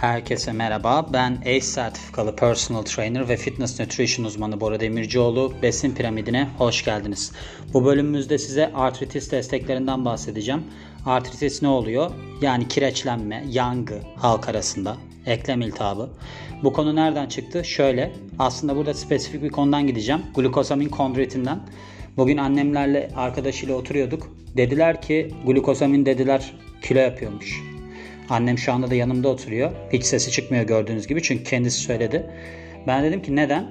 Herkese merhaba. Ben ACE sertifikalı personal trainer ve fitness nutrition uzmanı Bora Demircioğlu. Besin piramidine hoş geldiniz. Bu bölümümüzde size artritis desteklerinden bahsedeceğim. Artritis ne oluyor? Yani kireçlenme, yangı halk arasında, eklem iltihabı. Bu konu nereden çıktı? Şöyle, aslında burada spesifik bir konudan gideceğim. Glukosamin kondroitinden. Bugün annemlerle arkadaşıyla oturuyorduk. Dediler ki glukosamin dediler kilo yapıyormuş. Annem şu anda da yanımda oturuyor. Hiç sesi çıkmıyor gördüğünüz gibi çünkü kendisi söyledi. Ben dedim ki neden?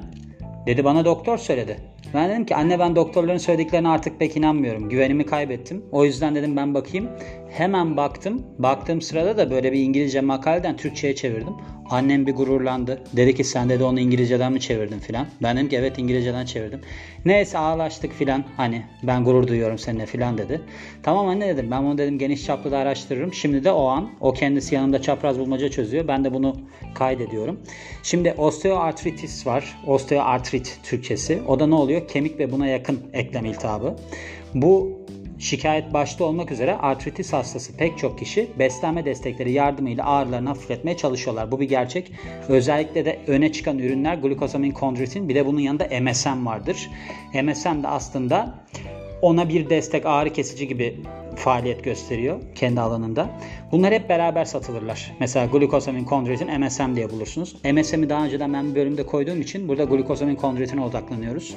Dedi bana doktor söyledi. Ben dedim ki anne ben doktorların söylediklerine artık pek inanmıyorum. Güvenimi kaybettim. O yüzden dedim ben bakayım. Hemen baktım. Baktığım sırada da böyle bir İngilizce makaleden Türkçe'ye çevirdim. Annem bir gururlandı. Dedi ki sen de onu İngilizceden mi çevirdin filan. Ben dedim ki evet İngilizceden çevirdim. Neyse ağlaştık filan. Hani ben gurur duyuyorum seninle filan dedi. Tamam anne dedim. Ben bunu dedim geniş çaplı da araştırırım. Şimdi de o an o kendisi yanımda çapraz bulmaca çözüyor. Ben de bunu kaydediyorum. Şimdi osteoartritis var. Osteoartrit Türkçesi. O da ne oluyor? Kemik ve buna yakın eklem iltihabı. Bu Şikayet başta olmak üzere artritis hastası pek çok kişi beslenme destekleri yardımıyla ağrılarını hafifletmeye çalışıyorlar. Bu bir gerçek. Özellikle de öne çıkan ürünler glukosamin kondroitin bir de bunun yanında MSM vardır. MSM de aslında ona bir destek ağrı kesici gibi faaliyet gösteriyor kendi alanında. Bunlar hep beraber satılırlar. Mesela glukosamin kondroitin MSM diye bulursunuz. MSM'i daha önceden ben bir bölümde koyduğum için burada glukosamin kondroitine odaklanıyoruz.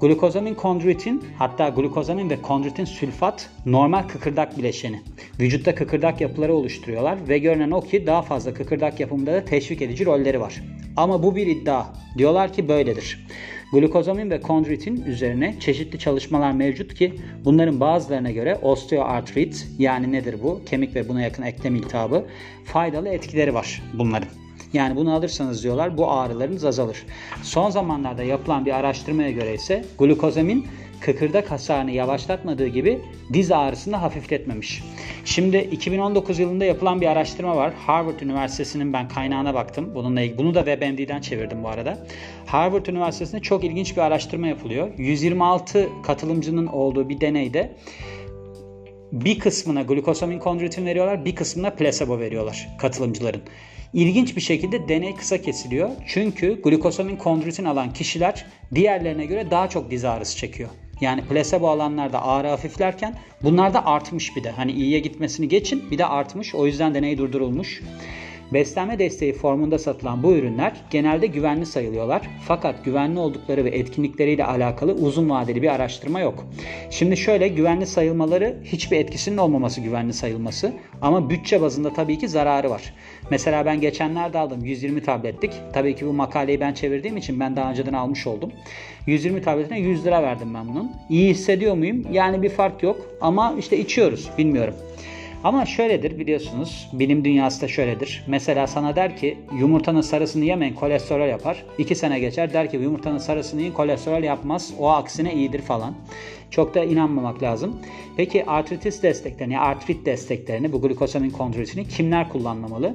Glukozamin kondroitin hatta glukozamin ve kondroitin sülfat normal kıkırdak bileşeni. Vücutta kıkırdak yapıları oluşturuyorlar ve görünen o ki daha fazla kıkırdak yapımında da teşvik edici rolleri var. Ama bu bir iddia. Diyorlar ki böyledir. Glukozamin ve kondroitin üzerine çeşitli çalışmalar mevcut ki bunların bazılarına göre osteoartrit yani nedir bu? Kemik ve buna yakın eklem iltihabı faydalı etkileri var bunların. Yani bunu alırsanız diyorlar bu ağrılarınız azalır. Son zamanlarda yapılan bir araştırmaya göre ise glukozamin kıkırdak hasarını yavaşlatmadığı gibi diz ağrısını hafifletmemiş. Şimdi 2019 yılında yapılan bir araştırma var. Harvard Üniversitesi'nin ben kaynağına baktım. Bununla ilgili bunu da WebMD'den çevirdim bu arada. Harvard Üniversitesi'nde çok ilginç bir araştırma yapılıyor. 126 katılımcının olduğu bir deneyde bir kısmına glukosamin kondroitin veriyorlar, bir kısmına placebo veriyorlar katılımcıların. İlginç bir şekilde deney kısa kesiliyor. Çünkü glukosamin kondroitin alan kişiler diğerlerine göre daha çok diz ağrısı çekiyor. Yani placebo alanlarda ağrı hafiflerken bunlar da artmış bir de. Hani iyiye gitmesini geçin bir de artmış. O yüzden deney durdurulmuş. Beslenme desteği formunda satılan bu ürünler genelde güvenli sayılıyorlar. Fakat güvenli oldukları ve etkinlikleriyle alakalı uzun vadeli bir araştırma yok. Şimdi şöyle güvenli sayılmaları hiçbir etkisinin olmaması güvenli sayılması ama bütçe bazında tabii ki zararı var. Mesela ben geçenlerde aldım 120 tabletlik. Tabii ki bu makaleyi ben çevirdiğim için ben daha önceden almış oldum. 120 tabletine 100 lira verdim ben bunun. İyi hissediyor muyum? Yani bir fark yok ama işte içiyoruz bilmiyorum. Ama şöyledir biliyorsunuz bilim dünyası da şöyledir. Mesela sana der ki yumurtanın sarısını yemeyin kolesterol yapar. 2 sene geçer der ki yumurtanın sarısını yiyin kolesterol yapmaz. O aksine iyidir falan. Çok da inanmamak lazım. Peki artritis desteklerini, artrit desteklerini bu glukosamin kondroitini kimler kullanmamalı?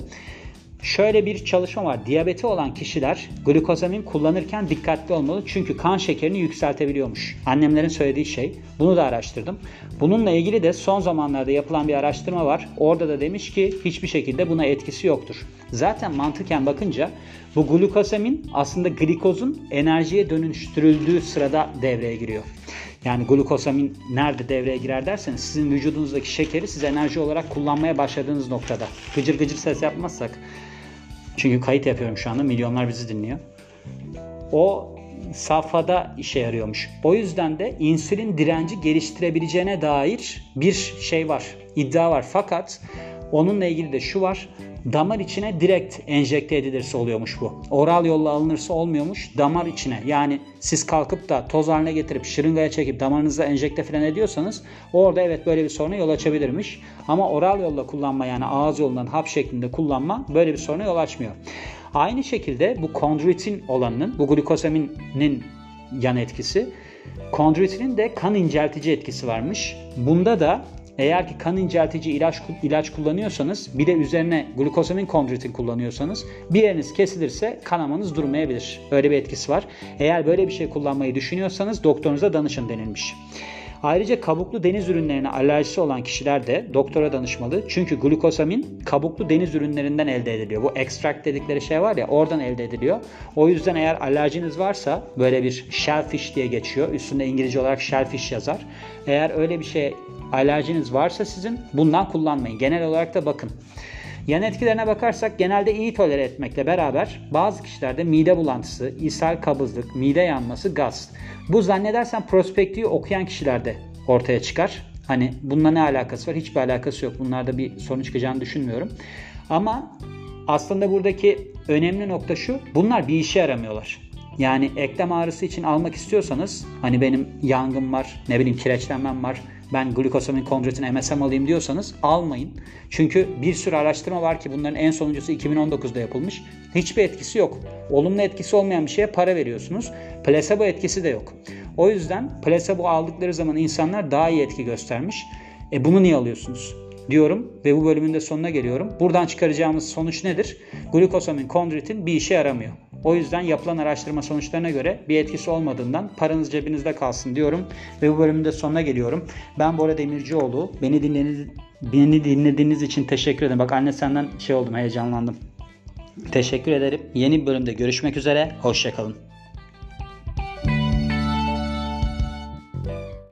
Şöyle bir çalışma var. Diyabeti olan kişiler glukozamin kullanırken dikkatli olmalı. Çünkü kan şekerini yükseltebiliyormuş. Annemlerin söylediği şey. Bunu da araştırdım. Bununla ilgili de son zamanlarda yapılan bir araştırma var. Orada da demiş ki hiçbir şekilde buna etkisi yoktur. Zaten mantıken bakınca bu glukozamin aslında glikozun enerjiye dönüştürüldüğü sırada devreye giriyor. Yani glukosamin nerede devreye girer derseniz sizin vücudunuzdaki şekeri siz enerji olarak kullanmaya başladığınız noktada. Gıcır gıcır ses yapmazsak çünkü kayıt yapıyorum şu anda. Milyonlar bizi dinliyor. O safhada işe yarıyormuş. O yüzden de insülin direnci geliştirebileceğine dair bir şey var. iddia var. Fakat onunla ilgili de şu var damar içine direkt enjekte edilirse oluyormuş bu. Oral yolla alınırsa olmuyormuş. Damar içine yani siz kalkıp da toz haline getirip şırıngaya çekip damarınıza enjekte falan ediyorsanız orada evet böyle bir soruna yol açabilirmiş. Ama oral yolla kullanma yani ağız yolundan hap şeklinde kullanma böyle bir soruna yol açmıyor. Aynı şekilde bu kondroitin olanının, bu glukosaminin yan etkisi, kondroitinin de kan inceltici etkisi varmış. Bunda da eğer ki kan inceltici ilaç ilaç kullanıyorsanız bir de üzerine glukosamin kondroitin kullanıyorsanız bir yeriniz kesilirse kanamanız durmayabilir. Böyle bir etkisi var. Eğer böyle bir şey kullanmayı düşünüyorsanız doktorunuza danışın denilmiş. Ayrıca kabuklu deniz ürünlerine alerjisi olan kişiler de doktora danışmalı. Çünkü glukosamin kabuklu deniz ürünlerinden elde ediliyor. Bu extract dedikleri şey var ya oradan elde ediliyor. O yüzden eğer alerjiniz varsa böyle bir shellfish diye geçiyor. Üstünde İngilizce olarak shellfish yazar. Eğer öyle bir şeye alerjiniz varsa sizin bundan kullanmayın. Genel olarak da bakın. Yan etkilerine bakarsak genelde iyi tolere etmekle beraber bazı kişilerde mide bulantısı, ishal kabızlık, mide yanması, gaz. Bu zannedersen prospektiği okuyan kişilerde ortaya çıkar. Hani bununla ne alakası var? Hiçbir alakası yok. Bunlarda bir sorun çıkacağını düşünmüyorum. Ama aslında buradaki önemli nokta şu. Bunlar bir işe yaramıyorlar. Yani eklem ağrısı için almak istiyorsanız hani benim yangım var, ne bileyim kireçlenmem var, ben glukosamin kondroitin MSM alayım diyorsanız almayın. Çünkü bir sürü araştırma var ki bunların en sonuncusu 2019'da yapılmış. Hiçbir etkisi yok. Olumlu etkisi olmayan bir şeye para veriyorsunuz. Plasebo etkisi de yok. O yüzden plasebo aldıkları zaman insanlar daha iyi etki göstermiş. E bunu niye alıyorsunuz? diyorum ve bu bölümün de sonuna geliyorum. Buradan çıkaracağımız sonuç nedir? Glukosamin kondroitin bir işe yaramıyor. O yüzden yapılan araştırma sonuçlarına göre bir etkisi olmadığından paranız cebinizde kalsın diyorum ve bu bölümün de sonuna geliyorum. Ben Bora Demircioğlu. Beni dinlediğiniz, beni dinlediğiniz için teşekkür ederim. Bak anne senden şey oldum heyecanlandım. Teşekkür ederim. Yeni bir bölümde görüşmek üzere. Hoşçakalın.